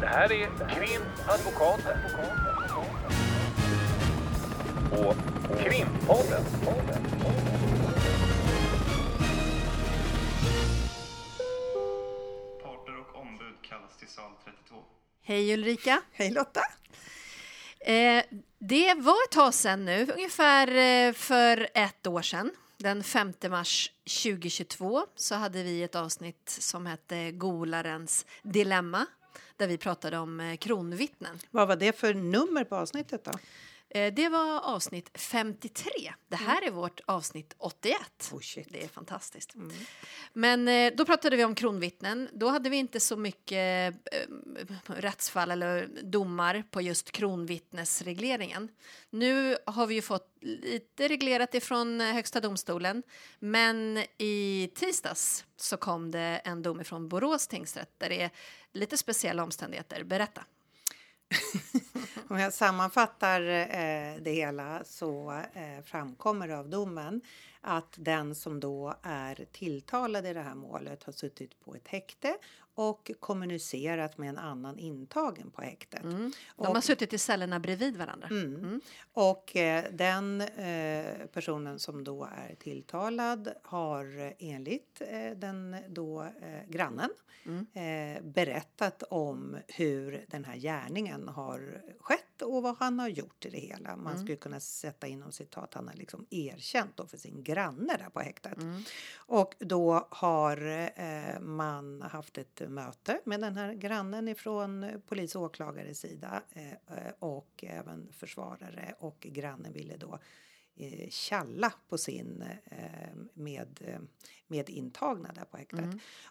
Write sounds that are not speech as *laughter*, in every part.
Det här är Krimadvokaten. Och Krimpodden. Parter och ombud kallas till sal 32. Hej Ulrika! Hej Lotta! Eh, det var ett tag sedan nu, ungefär eh, för ett år sedan. Den 5 mars 2022 så hade vi ett avsnitt som hette Golarens dilemma där vi pratade om eh, kronvittnen. Vad var det för nummer på avsnittet då? Eh, Det var avsnitt 53. Det här är vårt avsnitt 81. Oh. Det är fantastiskt. Men eh, då pratade vi om kronvittnen. Då hade vi inte så mycket eh, rättsfall eller domar på just kronvittnesregleringen. Nu har vi ju fått lite reglerat ifrån Högsta domstolen. Men i tisdags så kom det en dom ifrån Borås tingsrätt där det är lite speciella omständigheter. Berätta. *laughs* Om jag sammanfattar eh, det hela så eh, framkommer av domen att den som då är tilltalad i det här målet har suttit på ett häkte och kommunicerat med en annan intagen på häktet. De Och- har suttit i cellerna bredvid varandra. Mm. Och eh, den eh, personen som då är tilltalad har eh, enligt eh, den då eh, grannen eh, berättat om hur den här gärningen har skett och vad han har gjort i det hela. Man skulle kunna sätta inom citat, han har liksom erkänt då för sin granne där på häktet. Och då har eh, man haft ett möte med den här grannen ifrån polis och åklagares sida eh, eh, och även försvarare och grannen ville då eh, tjalla på sin eh, med, eh, med intagna där på häktet.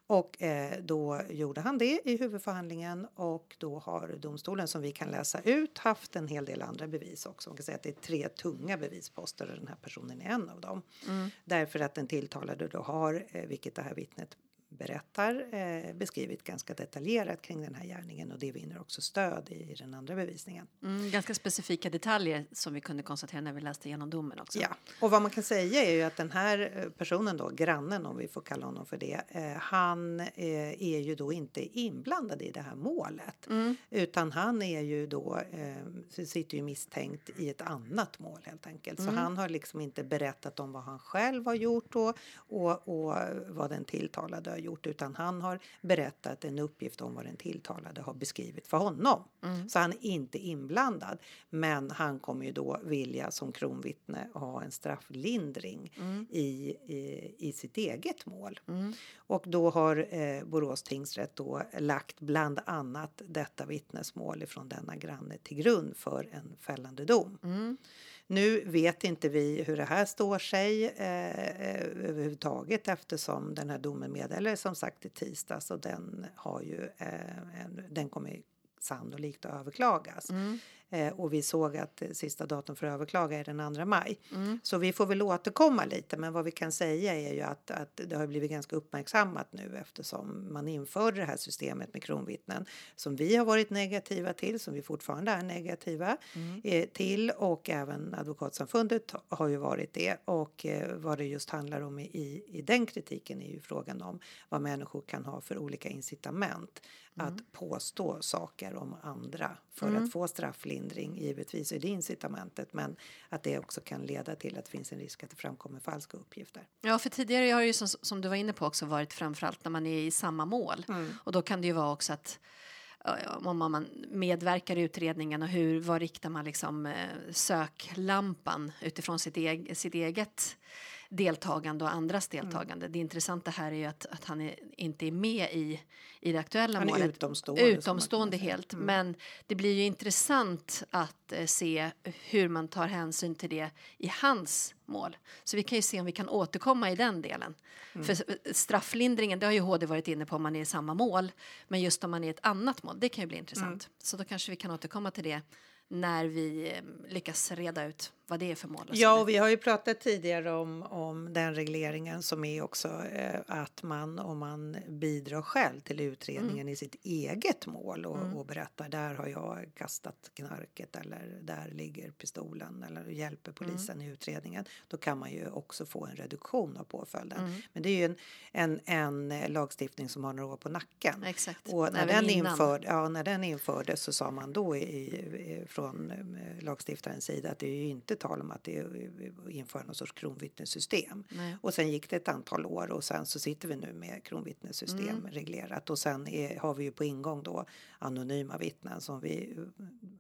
Och eh, då gjorde han det i huvudförhandlingen och då har domstolen som vi kan läsa ut haft en hel del andra bevis också. Man kan säga att det är tre tunga bevisposter och den här personen är en av dem. Därför att den tilltalade då har, eh, vilket det här vittnet berättar, eh, beskrivit ganska detaljerat kring den här gärningen och det vinner också stöd i den andra bevisningen. Mm, ganska specifika detaljer som vi kunde konstatera när vi läste igenom domen också. Ja, och vad man kan säga är ju att den här eh, personen då, grannen om vi får kalla honom för det, eh, han eh, är ju då inte inblandad i det här målet. Utan han är ju då, eh, sitter ju misstänkt i ett annat mål helt enkelt. Så han har liksom inte berättat om vad han själv har gjort då och, och vad den tilltalade har gjort utan han har berättat en uppgift om vad den tilltalade har beskrivit för honom. Så han är inte inblandad. Men han kommer ju då vilja som kronvittne ha en strafflindring i, i, i sitt eget mål. Och då har eh, Borås tingsrätt då lagt bland annat detta vittnesmål ifrån denna granne till grund för en fällande dom. Nu vet inte vi hur det här står sig eh, eh överhuvudtaget eftersom den här domen meddelades som sagt i tisdags och den har ju eh, en, den kommer sannolikt att överklagas. Mm. Eh, och vi såg att eh, sista datum för att överklaga är den 2 maj. Så vi får väl återkomma lite men vad vi kan säga är ju att, att det har blivit ganska uppmärksammat nu eftersom man införde det här systemet med kronvittnen som vi har varit negativa till, som vi fortfarande är negativa eh, till. Och även Advokatsamfundet har ju varit det. Och eh, vad det just handlar om i, i, den kritiken är ju frågan om vad människor kan ha för olika incitament att påstå saker om andra för att få strafflindring. Givetvis är det incitamentet men att det också kan leda till att det finns en risk att det framkommer falska uppgifter. Ja, för tidigare har det ju som, som du var inne på också varit framförallt när man är i samma mål. Och då kan det ju vara också att om man medverkar i utredningen och hur, vad riktar man liksom eh, söklampan utifrån sitt, eg, sitt eget deltagande och andras deltagande. Det intressanta här är ju att, att han är, inte är med i, i det aktuella Han är målet. utomstående, som man Utomstående säga. helt. Men det blir ju intressant att eh, se hur man tar hänsyn till det i hans mål. Så vi kan ju se om vi kan återkomma i den delen. För s- strafflindringen, det har ju HD varit inne på om man är i samma mål. Men just om man är i ett annat mål, det kan ju bli intressant. Så då kanske vi kan återkomma till det när vi eh, lyckas reda ut vad det är för mål. Ja, och vi har ju pratat tidigare om, om den regleringen som är också eh, att man om man bidrar själv till utredningen Mm. i sitt eget mål och, och berättar där har jag kastat knarket eller där ligger pistolen eller hjälper Mm. polisen i utredningen. Då kan man ju också få en reduktion av påföljden. Mm. Men det är ju en, en, en lagstiftning som har några år på nacken. Exakt. Och när Även den, innan. införd, ja, när den infördes så sa man då i, i, från eh, lagstiftarens sida att det är ju inte tal om att det införa någon sorts kronvittnessystem. Nej. Och sen gick det ett antal år och sen så sitter vi nu med kronvittnessystem Mm. reglerat och sen är, har vi ju på ingång då anonyma vittnen som vi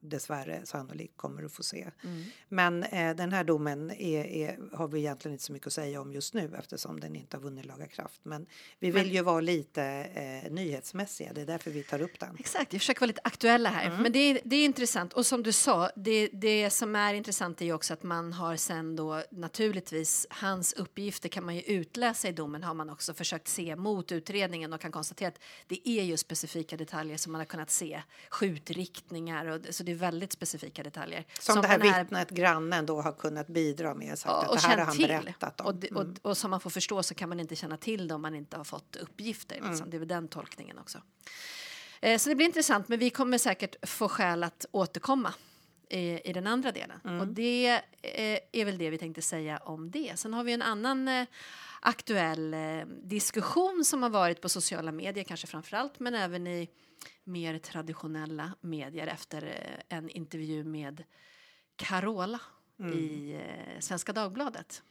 dessvärre sannolikt kommer att få se. Mm. Men eh, den här domen är, är, har vi egentligen inte så mycket att säga om just nu eftersom den inte har vunnit laga kraft. Men vi vill ju vara lite eh, nyhetsmässiga, det är därför vi tar upp den. Exakt, vi försöker vara lite aktuella här. Mm. Men det är, det är intressant. Och som du sa, det, det som är intressant är ju också att man har sen då naturligtvis hans uppgifter kan man ju utläsa i domen har man också försökt se mot utredningen och kan konstatera att det är ju specifika detaljer som man har kunnat se. Skjutriktningar och så det är väldigt specifika detaljer. Som, det här den vittnet, grannen, då har kunnat bidra med. Sagt Ja, att och det här har han till. berättat om. Och, det, och, Mm. och som man får förstå så kan man inte känna till det om man inte har fått uppgifter. Liksom. Mm. Det är väl den tolkningen också. Eh, så det blir intressant, men vi kommer säkert få skäl att återkomma i, i den andra delen. Mm. Och det eh, är väl det vi tänkte säga om det. Sen har vi en annan eh, aktuell eh, diskussion som har varit på sociala medier, kanske framför allt, men även i mer traditionella medier efter eh, en intervju med Carola Mm. i eh, Svenska Dagbladet.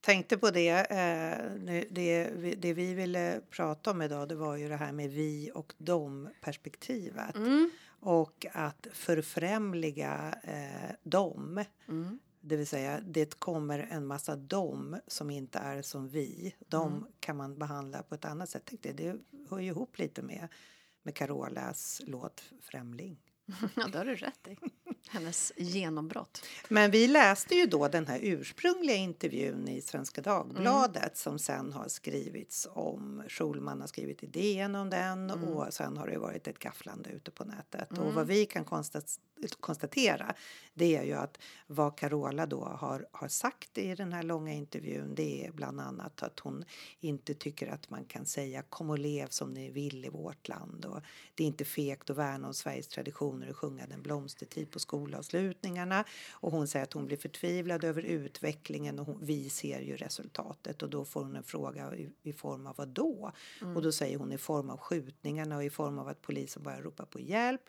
Tänkte på det, eh, det. vi- Det vi ville prata om idag det var ju det här med vi och dom perspektivet. Mm. Och att förfrämliga eh, dem. Mm. Det vill säga det kommer en massa dom som inte är som vi. De Mm. kan man behandla på ett annat sätt. Tänkte, det hör ju ihop lite med, med Carolas låt Främling. *laughs* Ja, det har du rätt i. Hennes genombrott. Men vi läste ju då den här ursprungliga intervjun i Svenska Dagbladet som sen har skrivits om. Schulman har skrivit i DN om den och sen har det varit ett gafflande ute på nätet. Och vad vi kan konstat- konstatera det är ju att vad Carola då har, har sagt i den här långa intervjun det är bland annat att hon inte tycker att man kan säga kom och lev som ni vill i vårt land och det är inte fegt att värna om Sveriges traditioner och sjunga den blomstertid på skolavslutningarna och hon säger att hon blir förtvivlad över utvecklingen och hon, vi ser ju resultatet och då får hon en fråga i, i form av vad då? Och då säger hon i form av skjutningarna och i form av att polisen börjar ropa på hjälp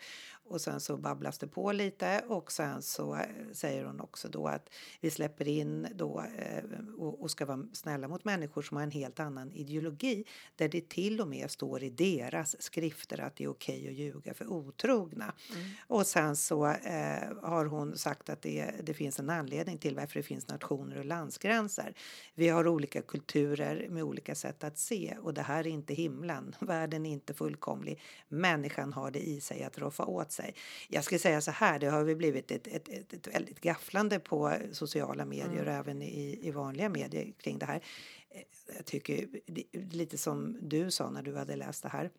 och sen så babblas det på lite och sen så eh, säger hon också då att vi släpper in då eh, och, ska vara snälla mot människor som har en helt annan ideologi där det till och med står i deras skrifter att det är okej att ljuga för otrogna. Och sen så eh, har hon sagt att det, det finns en anledning till varför det finns nationer och landsgränser. Vi har olika kulturer med olika sätt att se och det här är inte himlen. *laughs* Världen är inte fullkomlig. Människan har det i sig att roffa åt sig. Jag skulle säga så här, det har väl blivit ett, ett, ett, ett väldigt gafflande på sociala medier och även i, i vanliga medier kring det här. Eh, Jag tycker lite som du sa när du hade läst det här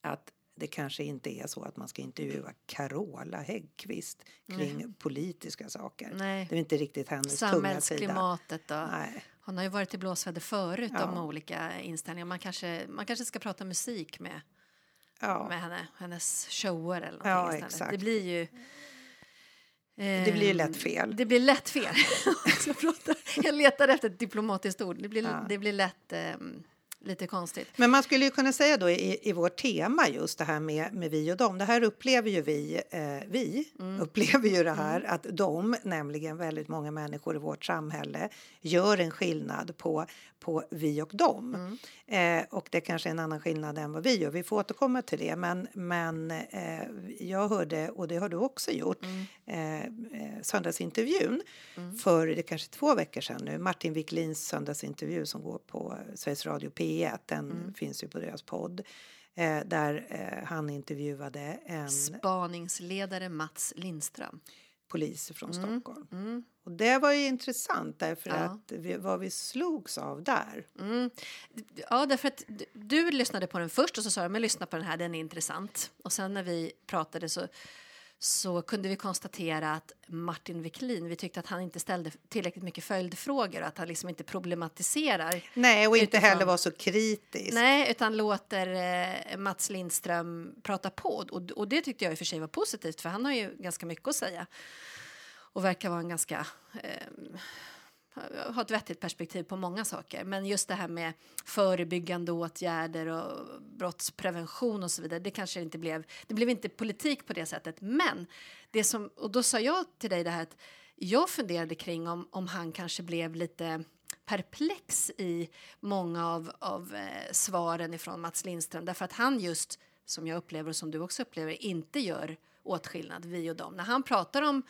att det kanske inte är så att man ska intervjua Carola Häggkvist kring politiska saker. Nej. Det är inte riktigt hennes tunga sida. Samhällsklimatet och Nej. hon har ju varit i blåsväder förut Ja. om olika inställningar. Man kanske, man kanske ska prata musik med, Ja. med henne, hennes shower eller någonting Ja, exakt. Det blir ju... Det blir ju ehm, lätt fel. Det blir lätt fel. *laughs* jag, letar efter ett diplomatiskt ord. Det blir, Ja. det blir lätt ehm, lite konstigt. Men man skulle ju kunna säga då i, i vårt tema just det här med, med vi och dem. Det här upplever ju vi, eh, vi Mm. upplever ju det här att de, nämligen väldigt många människor i vårt samhälle, gör en skillnad på, på vi och dem. Mm. Eh, och det kanske är en annan skillnad än vad vi gör. Vi får återkomma till det. Men, men eh, jag hörde, och det har du också gjort, Mm. eh, eh, söndagsintervjun för det kanske två veckor sedan nu. Martin Wiklins söndagsintervju som går på Sveriges Radio P1. Den Mm. finns ju på deras podd. Eh, där eh, han intervjuade en Spaningsledare Mats Lindström. polis från Stockholm. Mm. Och det var ju intressant därför Ja. att vi, vad vi slogs av där. Mm. Ja, därför att du, du lyssnade på den först och så sa du men lyssna på den här, den är intressant. Och sen när vi pratade så, så kunde vi konstatera att Martin Wiklin, vi tyckte att han inte ställde tillräckligt mycket följdfrågor och att han liksom inte problematiserar. Nej, och inte Utifrån- heller var så kritisk. Nej, utan låter eh, Mats Lindström prata på. Och, och det tyckte jag i och för sig var positivt, för han har ju ganska mycket att säga. Och verkar vara en ganska... Eh, ha ett vettigt perspektiv på många saker. Men just det här med förebyggande åtgärder och brottsprevention och så vidare, det kanske inte blev... Det blev inte politik på det sättet. Men det som... Och då sa jag till dig det här att jag funderade kring om, om han kanske blev lite perplex i många av, av eh, svaren ifrån Mats Lindström därför att han just, som jag upplever och som du också upplever, inte gör åtskillnad, vi och dem. När han pratar om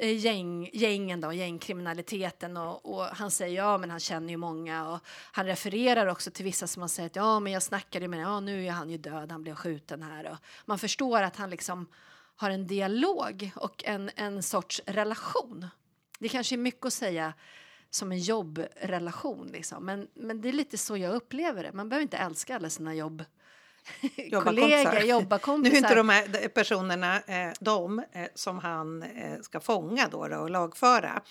Eh, gäng, gängen då, gängkriminaliteten och, och han säger ja men han känner ju många och han refererar också till vissa som har sagt ja men jag snackade med ja nu är han ju död, han blev skjuten här och man förstår att han liksom har en dialog och en, en sorts relation. Det kanske är mycket att säga som en jobbrelation liksom. men, men det är lite så jag upplever det. Man behöver inte älska alla sina jobb *laughs* kollegor, jobbarkompisar. Nu är inte de här personerna eh, de eh, som han eh, ska fånga då, då och lagföra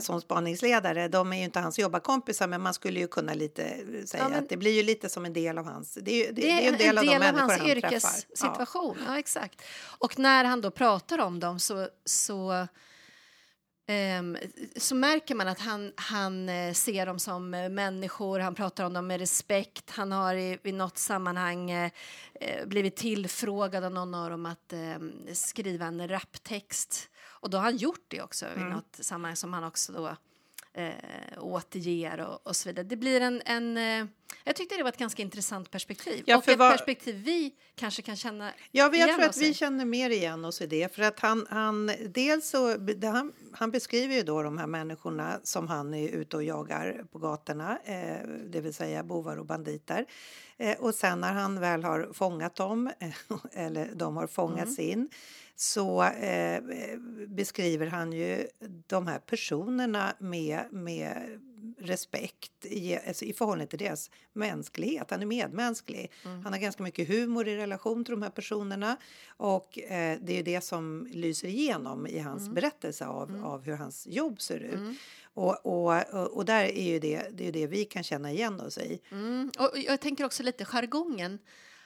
som spaningsledare. De är ju inte hans jobbarkompisar men man skulle ju kunna lite säga Ja, men- att det blir ju lite som en del av hans... Det är, ju, det, Det är en, del av, de människor hans han träffar. Ja. yrkessituation. Ja. exakt. Och när han då pratar om dem så, så, ehm, så märker man att han, han eh, ser dem som eh, människor, han pratar om dem med respekt. Han har i, i något sammanhang eh, blivit tillfrågad av någon av dem att eh, skriva en raptext. Och då har han gjort det också Mm. i något sammanhang som han också då eh, återger och, och så vidare. Det blir en, en jag tyckte det var ett ganska intressant perspektiv. Ja, och ett vad- perspektiv vi kanske kan känna Ja, jag igen tror att vi känner mer igen oss i det. För att han, han, dels så, han, han beskriver ju då de här människorna som han är ute och jagar på gatorna, eh, det vill säga bovar och banditer. Eh, och sen när han väl har fångat dem, eh, *laughs* eller de har fångats in, så eh, beskriver han ju de här personerna med, med respekt i, alltså i förhållande till deras mänsklighet. Han är medmänsklig. Han har ganska mycket humor i relation till de här personerna och eh, det är ju det som lyser igenom i hans berättelse av, av hur hans jobb ser ut. Och, och, och, och där är ju det, det, är det vi kan känna igen oss i. Mm. Och jag tänker också lite jargongen.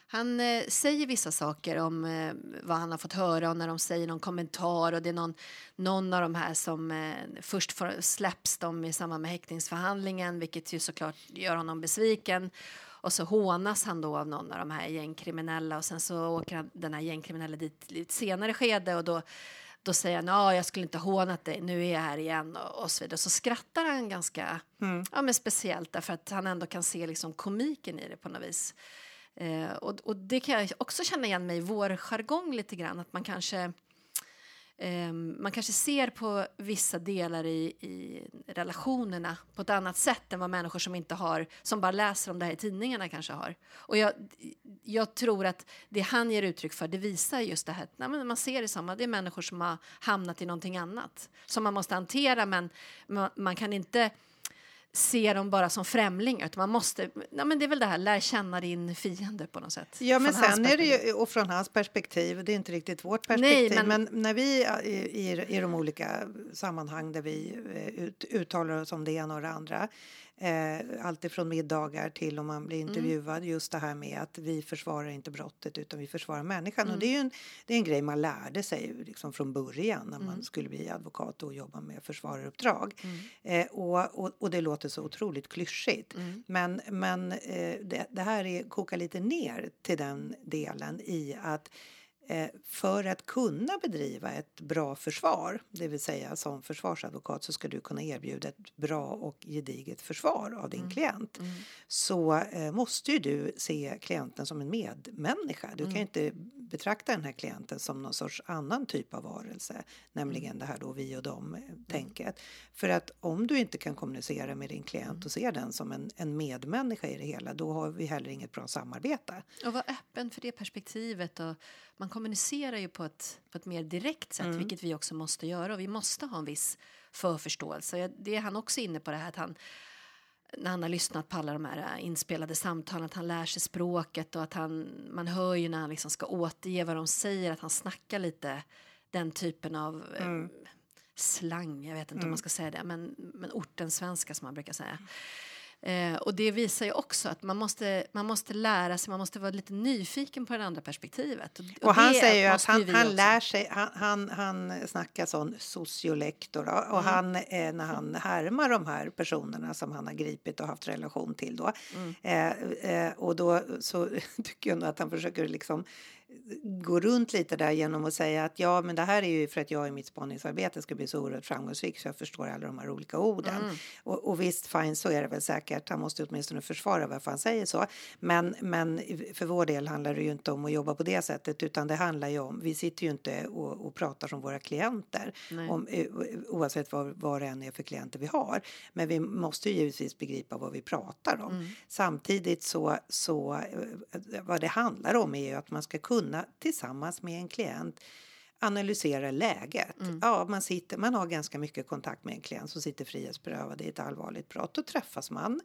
Han eh, säger vissa saker om eh, vad han har fått höra och när de säger någon kommentar och det är någon, någon av de här som eh, först får, släpps de i samband med häktningsförhandlingen vilket ju såklart gör honom besviken och så hånas han då av någon av de här gängkriminella och sen så åker han, den här gängkriminella dit i ett senare skede och då då säger han ja, jag skulle inte hånat dig, nu är jag här igen och, och så vidare. Så skrattar han ganska ja, men speciellt därför att han ändå kan se liksom komiken i det på något vis. Eh, och, och det kan jag också känna igen mig i vår jargong lite grann, att man kanske eh, man kanske ser på vissa delar i, i relationerna på ett annat sätt än vad människor som inte har, som bara läser om det här i tidningarna kanske har. Och jag, jag tror att det han ger uttryck för, det visar just det här, nej, men man ser det som att det är människor som har hamnat i någonting annat, som man måste hantera, men man, man kan inte se dem bara som främlingar. Utan man måste, ja, men det är väl det här, lär känna din fiende på något sätt. Ja, men sen är det ju, och från hans perspektiv, det är inte riktigt vårt Nej, perspektiv, men- men... när vi i, i, i de olika sammanhang där vi eh, ut, uttalar oss om det ena och det andra, eh, allt ifrån middagar till om man blir Mm. intervjuad, just det här med att vi försvarar inte brottet utan vi försvarar människan. Mm. Och det är ju en, det är en grej man lärde sig liksom från början när Mm. man skulle bli advokat och jobba med försvararuppdrag. Mm. Eh, och, och, och det låter så otroligt klyschigt. Mm. Men, men eh, det, det här är, kokar lite ner till den delen i att för att kunna bedriva ett bra försvar, det vill säga som försvarsadvokat så ska du kunna erbjuda ett bra och gediget försvar av din klient. Så eh, måste ju du se klienten som en medmänniska. Du kan ju inte betrakta den här klienten som någon sorts annan typ av varelse, nämligen det här då vi och dem-tänket. För att om du inte kan kommunicera med din klient och se den som en, en medmänniska i det hela, då har vi heller inget bra samarbete. Och vara öppen för det perspektivet. Och man kommunicerar ju på ett, på ett mer direkt sätt, vilket vi också måste göra. Och vi måste ha en viss förförståelse. Det är han också inne på det här att han när han har lyssnat på alla de här äh, inspelade samtalen, att han lär sig språket och att han, man hör ju när han liksom ska återge vad de säger, att han snackar lite den typen av mm. slang, jag vet inte mm. om man ska säga det, men, men orten svenska som man brukar säga. Eh, och det visar ju också att man måste, man måste lära sig, man måste vara lite nyfiken på det andra perspektivet. Och, och han säger ju att han, han lär sig, han, han, han snackar sån sociolektor och, mm. han, eh, när han härmar de här personerna som han har gripit och haft relation till då. Mm. Eh, eh och då så *laughs* tycker jag att han försöker liksom gå runt lite där genom att säga att ja, men det här är ju för att jag i mitt spaningsarbete ska bli så oerhört framgångsrik så jag förstår alla de här olika orden. Mm. Och, och visst, fine, så är det väl säkert. Han måste åtminstone försvara varför han säger så. Men, men för vår del handlar det ju inte om att jobba på det sättet, utan det handlar ju om, vi sitter ju inte och, och pratar som våra klienter, om, eh, oavsett vad, vad det än är för klienter vi har. Men vi måste ju givetvis begripa vad vi pratar om. Mm. Samtidigt så, så eh, vad det handlar om är ju att man ska kunna kunna tillsammans med en klient analysera läget. Mm. Ja, man, sitter, man har ganska mycket kontakt med en klient som sitter frihetsberövad i ett allvarligt brott. Då träffas man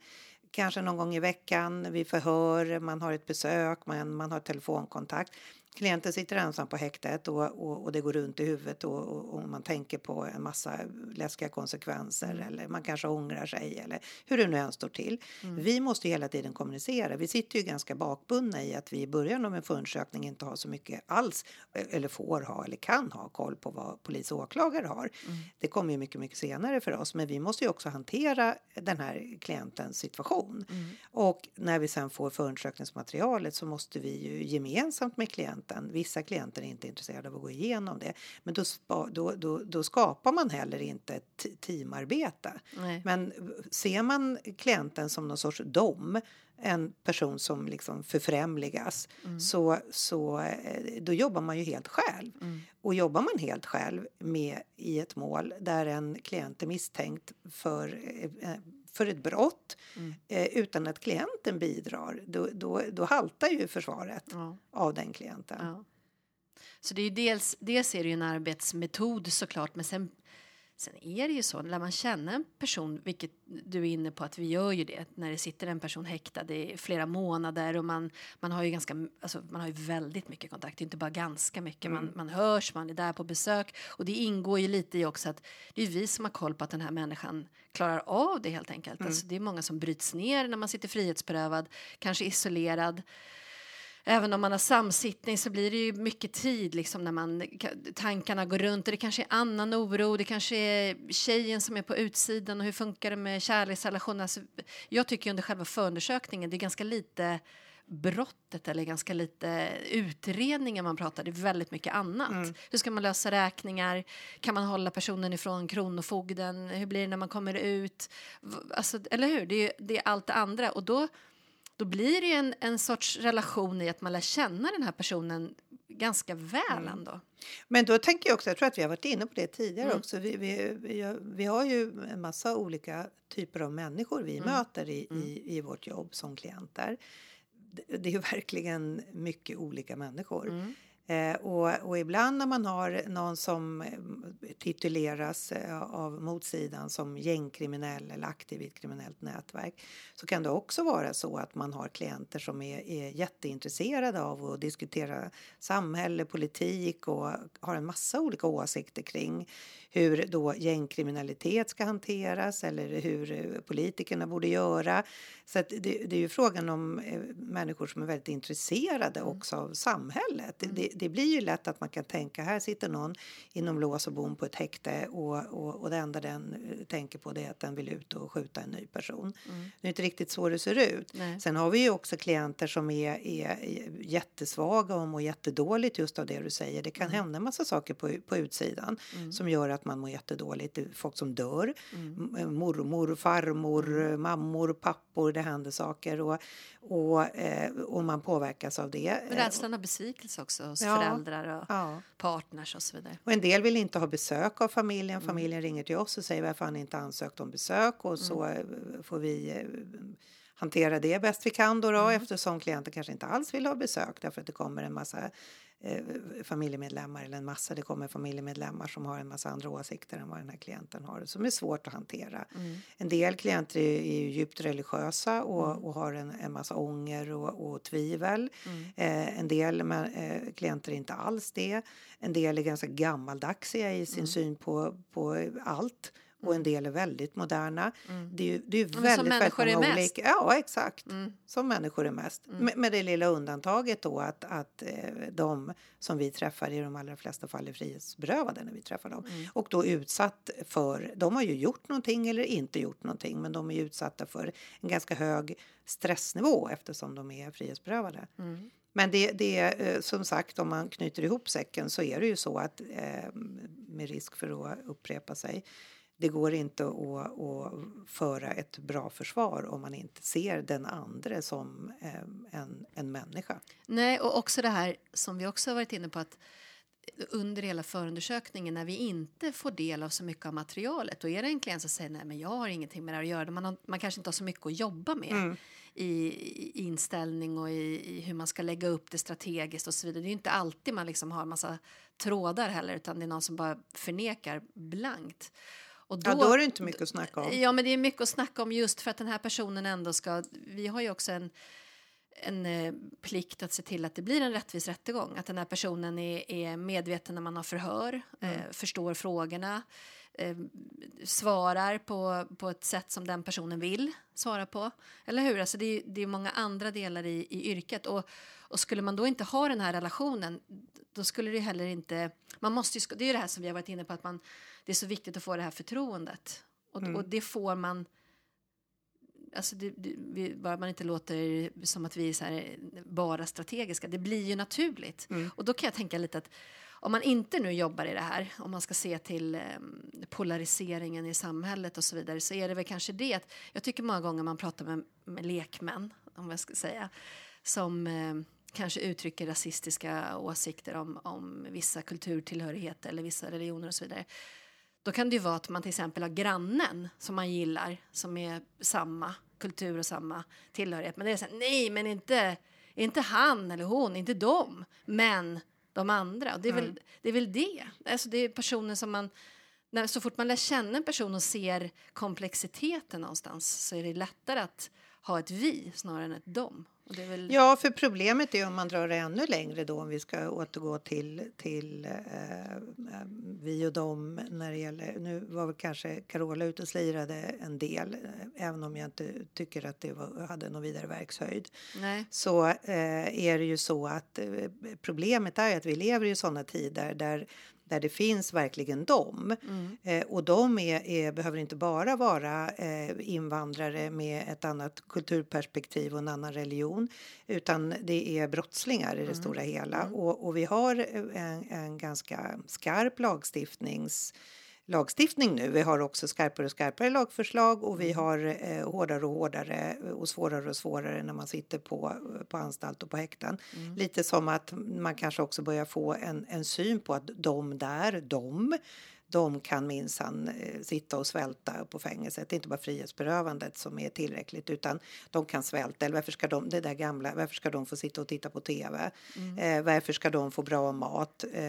kanske någon gång i veckan vid förhör, man har ett besök, man, man har telefonkontakt klienten sitter ensam på häktet och, och, och, det går runt i huvudet och, och, och, man tänker på en massa läskiga konsekvenser mm. eller man kanske ångrar sig eller hur det nu än står till. Mm. Vi måste hela tiden kommunicera. Vi sitter ju ganska bakbundna i att vi i början av en förundersökning inte har så mycket alls eller får ha eller kan ha koll på vad polis och åklagare har. Mm. Det kommer ju mycket, mycket senare för oss, men vi måste ju också hantera den här klientens situation. Mm. Och när vi sen får förundersökningsmaterialet så måste vi ju gemensamt med klienten klienten. Vissa klienter är inte intresserade av att gå igenom det. Men då, då, då, då skapar man heller inte ett teamarbete. Nej. Men ser man klienten som någon sorts dom en person som liksom förfrämligas mm. så, så eh, då jobbar man ju helt själv. Mm. Och jobbar man helt själv med i ett mål där en klient är misstänkt för eh, för ett brott mm. eh, utan att klienten bidrar, då, då, då haltar ju försvaret ja. av den klienten. Ja. Så det är dels, dels är det ju en arbetsmetod såklart, men sen Sen är det ju så, när man känner en person, vilket du är inne på att vi gör ju det, när det sitter en person häktad i flera månader och man, man har ju ganska, alltså man har ju väldigt mycket kontakt, inte bara ganska mycket, mm. man, man hörs, man är där på besök och det ingår ju lite i också att det är vi som har koll på att den här människan klarar av det helt enkelt. Mm. Alltså det är många som bryts ner när man sitter frihetsberövad, kanske isolerad även om man har samsittning så blir det ju mycket tid liksom när man, tankarna går runt och det kanske är annan oro, det kanske är tjejen som är på utsidan och hur funkar det med kärleksrelationer. Alltså, jag tycker under själva förundersökningen det är ganska lite brottet eller ganska lite utredningar man pratar, det är väldigt mycket annat. Mm. Hur ska man lösa räkningar? Kan man hålla personen ifrån Kronofogden? Hur blir det när man kommer ut? Alltså, eller hur? Det är, det är allt det andra och då då blir det en, en sorts relation i att man lär känna den här personen ganska väl mm. ändå. Men då tänker jag också, jag tror att vi har varit inne på det tidigare mm. också, vi, vi, vi, vi, har ju en massa olika typer av människor vi mm. möter i, mm. i, i vårt jobb som klienter. Det, det är ju verkligen mycket olika människor. Eh, och, och, ibland när man har någon som eh, tituleras eh, av motsidan som gängkriminell eller aktiv i ett kriminellt nätverk så kan det också vara så att man har klienter som är, är jätteintresserade av att diskutera samhälle, politik och har en massa olika åsikter kring hur då gängkriminalitet ska hanteras eller hur politikerna borde göra. Så det, det, är ju frågan om eh, människor som är väldigt intresserade mm. också av samhället. Mm. Det, det, blir ju lätt att man kan tänka här sitter någon inom lås och bom på ett häkte och, och, och det enda den eh, tänker på det är att den vill ut och skjuta en ny person. Mm. Det är inte riktigt så det ser ut. Nej. Sen har vi ju också klienter som är, är jättesvaga och mår jättedåligt just av det du säger. Det kan mm. hända en massa saker på, på utsidan mm. som gör att man mår jättedåligt. Folk som dör. Mm. Mormor, farmor, mm. mammor, pappor det händer saker och, och, eh, och man påverkas av det. Rädslan av besvikelse också hos ja, föräldrar och ja. partners och så vidare. Och en del vill inte ha besök av familjen. Mm. Familjen mm. ringer till oss och säger varför han inte ansökt om besök och så mm. Eh, får vi eh, hantera det bäst vi kan då, då mm. eftersom klienten kanske inte alls vill ha besök därför att det kommer en massa eh, familjemedlemmar eller en massa, det kommer familjemedlemmar som har en massa andra åsikter än vad den här klienten har, som är svårt att hantera. Mm. En del klienter är, är ju djupt religiösa och, och har en, en massa ånger och, och tvivel. Mm. Eh, en del men, eh, klienter är inte alls det. En del är ganska gammaldaxiga i sin Mm. syn på, på allt. Och en del är väldigt moderna. Det är ju, det är ju som väldigt, väldigt människor är mest. olika. Ja, exakt. Mm. Som människor är mest. Med, med det lilla undantaget då att, att eh, de som vi träffar i de allra flesta fall är frihetsberövade när vi träffar dem. Mm. Och då utsatt för, de har ju gjort någonting eller inte gjort någonting men de är utsatta för en ganska hög stressnivå eftersom de är frihetsberövade. Mm. Men det, det är eh, som sagt om man knyter ihop säcken så är det ju så att eh, med risk för att upprepa sig det går inte att, att föra ett bra försvar om man inte ser den andra som eh, en, en människa. Nej, och också det här som vi också har varit inne på att under hela förundersökningen när vi inte får del av så mycket av materialet då är det en klient som säger nej men jag har ingenting med det här att göra. Man, har, man kanske inte har så mycket att jobba med i, i inställning och i, i hur man ska lägga upp det strategiskt och så vidare. Det är inte alltid man liksom har massa trådar heller utan det är någon som bara förnekar blankt. Och Ja, då är det inte mycket att snacka om. Ja, men det är mycket att snacka om just för att den här personen ändå ska... Vi har ju också en, en eh, plikt att se till att det blir en rättvis rättegång. Att den här personen är, är medveten när man har förhör, Mm. eh, förstår frågorna, eh, svarar på, på ett sätt som den personen vill svara på. Eller hur? Alltså det, är, det är många andra delar i, i yrket. Och, och skulle man då inte ha den här relationen då skulle det heller inte... Man måste ju, det är ju det här som vi har varit inne på att man, det är så viktigt att få det här förtroendet. Och, och det får man Alltså det, det, vi, bara man inte låter som att vi är så här, bara strategiska. Det blir ju naturligt. Och då kan jag tänka lite att om man inte nu jobbar i det här, om man ska se till eh, polariseringen i samhället och så vidare, så är det väl kanske det att jag tycker många gånger man pratar med, med lekmän, om jag ska säga, som eh, kanske uttrycker rasistiska åsikter om, om vissa kulturtillhörigheter eller vissa religioner och så vidare. Då kan det ju vara att man till exempel har grannen som man gillar som är samma kultur och samma tillhörighet. Men det är så här, nej men inte, inte han eller hon, inte de, men de andra. Och det, är väl, det är väl det. Alltså det är personer som man, när, så fort man lär känna en person och ser komplexiteten någonstans så är det lättare att ha ett vi snarare än ett dom. Väl, Ja, för problemet är om man drar det ännu längre då om vi ska återgå till, till eh, vi och dem när det gäller, nu var väl kanske Carola ute och slirade en del, eh, även om jag inte tycker att det var, hade någon vidare verkshöjd. nej. så eh, är det ju så att eh, problemet är att vi lever i sådana tider där där det finns verkligen dem. Eh, och de är, är, behöver inte bara vara eh, invandrare med ett annat kulturperspektiv och en annan religion utan det är brottslingar i det stora hela. Och, och vi har en, en ganska skarp lagstiftnings lagstiftning nu. Vi har också skarpare och skarpare lagförslag och vi har eh, hårdare och hårdare och svårare och svårare när man sitter på, på anstalt och på häkten. Lite som att man kanske också börjar få en, en syn på att de där, de de kan minsann eh, sitta och svälta på fängelset. Det är inte bara frihetsberövandet som är tillräckligt utan de kan svälta. Eller varför ska de, det där gamla, varför ska de få sitta och titta på tv? Eh, varför ska de få bra mat? Eh,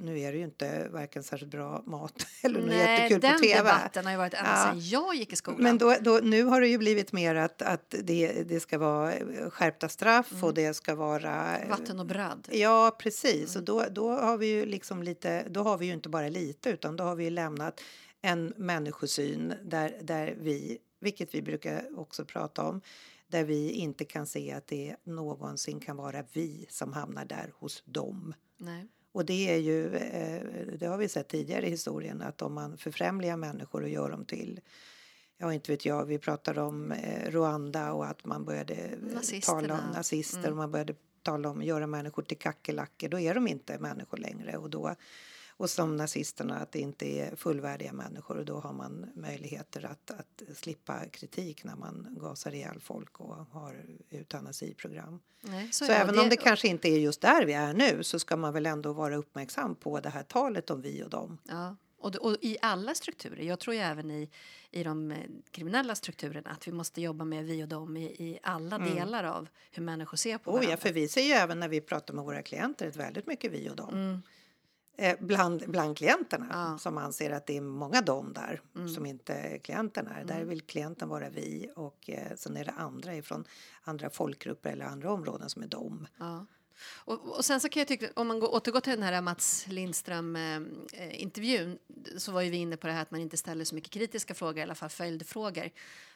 nu är det ju inte varken särskilt bra mat *laughs* eller något Nej, jättekul den på tv. debatten har ju varit ända Ja. sedan jag gick i skolan. Men då, då, nu har det ju blivit mer att, att det, det ska vara skärpta straff och det ska vara... Vatten och bröd. Ja, precis. Och då, då har vi ju liksom lite, då har vi ju inte bara lite utan då har vi lämnat en människosyn där, där vi, vilket vi brukar också prata om, där vi inte kan se att det någonsin kan vara vi som hamnar där hos dem. Nej. Och det är ju, eh, det har vi sett tidigare i historien, att om man förfrämligar människor och gör dem till Ja, inte vet jag. Vi pratar om eh, Rwanda och att man började Nazisterna. tala om nazister och man började tala om att göra människor till kackerlackor. Då är de inte människor längre och då och som nazisterna att det inte är fullvärdiga människor och då har man möjligheter att, att slippa kritik när man gasar ihjäl folk och har eutanasiprogram. Nej, Så, det. även om det kanske inte är just där vi är nu så ska man väl ändå vara uppmärksam på det här talet om vi och dem. Ja, Och, och i alla strukturer. Jag tror ju även i, i de eh, kriminella strukturerna att vi måste jobba med vi och dem i, i alla delar av hur människor ser på Mm. Oh, varandra. ja, för vi ser ju även när vi pratar med våra klienter ett väldigt mycket vi och dem. Mm. Eh, bland, bland klienterna Ja. Mm. som anser att det är många dom där som inte klienterna är. Där vill klienten vara vi och eh, sen är det andra ifrån andra folkgrupper eller andra områden som är dom. Ja. Och, och sen så kan jag tycka, om man går, återgår till den här Mats Lindström-intervjun så var ju vi inne på det här att man inte ställer så mycket kritiska frågor, i alla fall följdfrågor.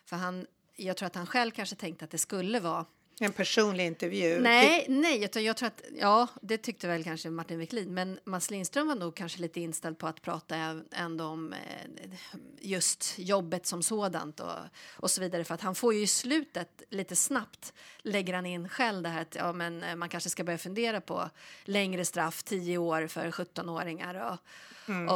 För han, jag tror att han själv kanske tänkte att det skulle vara En personlig intervju. Nej, nej, utan jag tror att, ja, det tyckte väl kanske Martin Wiklin, men Mats Lindström var nog kanske lite inställd på att prata ändå om eh, just jobbet som sådant och, och så vidare, för att han får ju i slutet lite snabbt lägger han in själv det här att ja, men eh, man kanske ska börja fundera på längre straff, 10 år för 17-åringar och,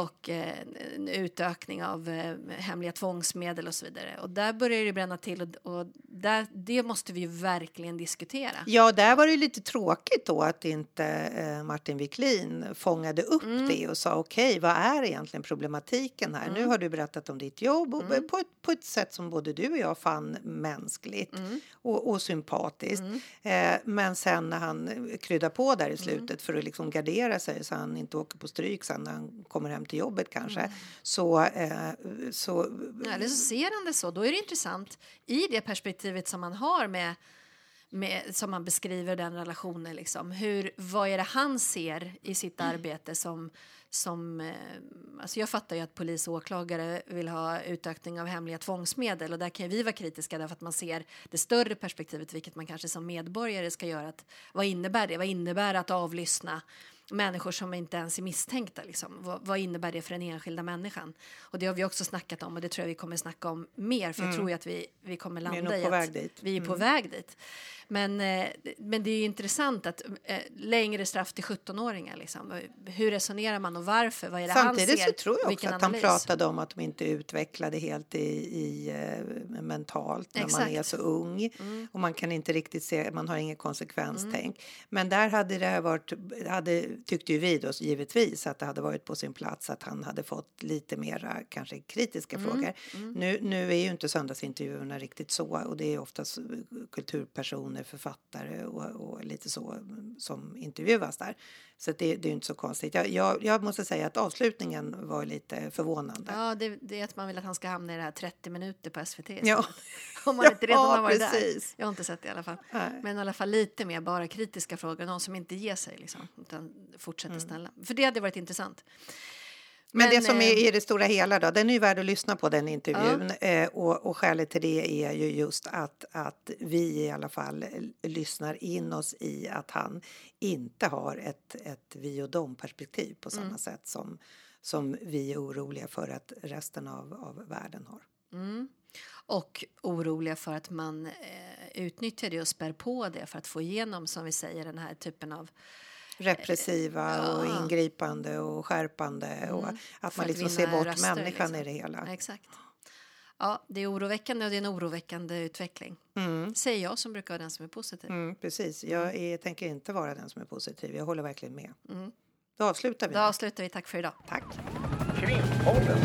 och eh, en utökning av eh, hemliga tvångsmedel och så vidare. Och där börjar det bränna till och, och där, det måste vi ju verkligen diskutera. Ja, där var det lite tråkigt då att inte eh, Martin Wiklin fångade upp Mm. det och sa okej, vad är egentligen problematiken här? Mm. Nu har du berättat om ditt jobb och på, ett, på ett sätt som både du och jag fann mänskligt Mm. och, och sympatiskt. Eh, men sen när han kryddar på där Mm. i slutet för att liksom gardera sig så han inte åker på stryk sen när han kommer hem till jobbet kanske. Mm. Så, eh, så Eller så ser han det så. Då är det intressant i det perspektivet som man har med, med som man beskriver den relationen. Liksom. Hur, vad är det han ser i sitt arbete som... som eh, alltså jag fattar ju att polis och åklagare vill ha utökning av hemliga tvångsmedel och där kan vi vara kritiska därför att man ser det större perspektivet vilket man kanske som medborgare ska göra. Att, vad innebär det? Vad innebär att avlyssna människor som inte ens är misstänkta. Liksom. Vad, vad innebär det för den enskilda människan? Och det har vi också snackat om och det tror jag vi kommer snacka om mer för jag tror ju att vi, vi kommer Mm. är landa nog i på att väg dit. Mm. vi är på väg dit. Men, eh, men det är ju intressant att eh, längre straff till 17-åringar. Liksom. Hur resonerar man och varför? Vad är det Samtidigt han ser? så tror jag också att han pratade om att de inte utvecklade helt i, i eh, mentalt när man Exakt. är så ung Mm. och man kan inte riktigt se, man har inget konsekvenstänk. Men där hade det här varit, hade, tyckte ju vi då givetvis att det hade varit på sin plats att han hade fått lite mera kanske kritiska Mm. frågor. Nu, nu är ju inte söndagsintervjuerna riktigt så och det är oftast kulturpersoner, författare och, och lite så som intervjuas där. Så det, det är inte så konstigt. Jag, jag, jag måste säga att avslutningen var lite förvånande. Ja, det, det är att man vill att han ska hamna i det här 30 minuter på SVT. Ja. *laughs* Om man inte redan Ja, har varit där. precis. Jag har inte sett det i alla fall. Nej. Men i alla fall lite mer bara kritiska frågor. Någon som inte ger sig liksom, utan fortsätter Mm. snälla. För det hade varit intressant. Men, det som eh, är i det stora hela då, den är ju värd att lyssna på den intervjun. Eh, och, och skälet till det är ju just att, att vi i alla fall l- lyssnar in oss i att han inte har ett, ett vi och dom perspektiv på Mm. samma sätt som, som vi är oroliga för att resten av, av världen har. Mm. Och oroliga för att man eh, utnyttjar det och spär på det för att få igenom, som vi säger, den här typen av Repressiva och Ja. Mm. ingripande och skärpande och att man att liksom ser bort röster, människan liksom. i det hela. Exakt. Ja, det är oroväckande och det är en oroväckande utveckling. Säger jag som brukar vara den som är positiv. Mm, precis. Jag är, tänker inte vara den som är positiv. Jag håller verkligen med. Då avslutar vi. Då avslutar vi. Tack för idag. Tack. Krimpodden.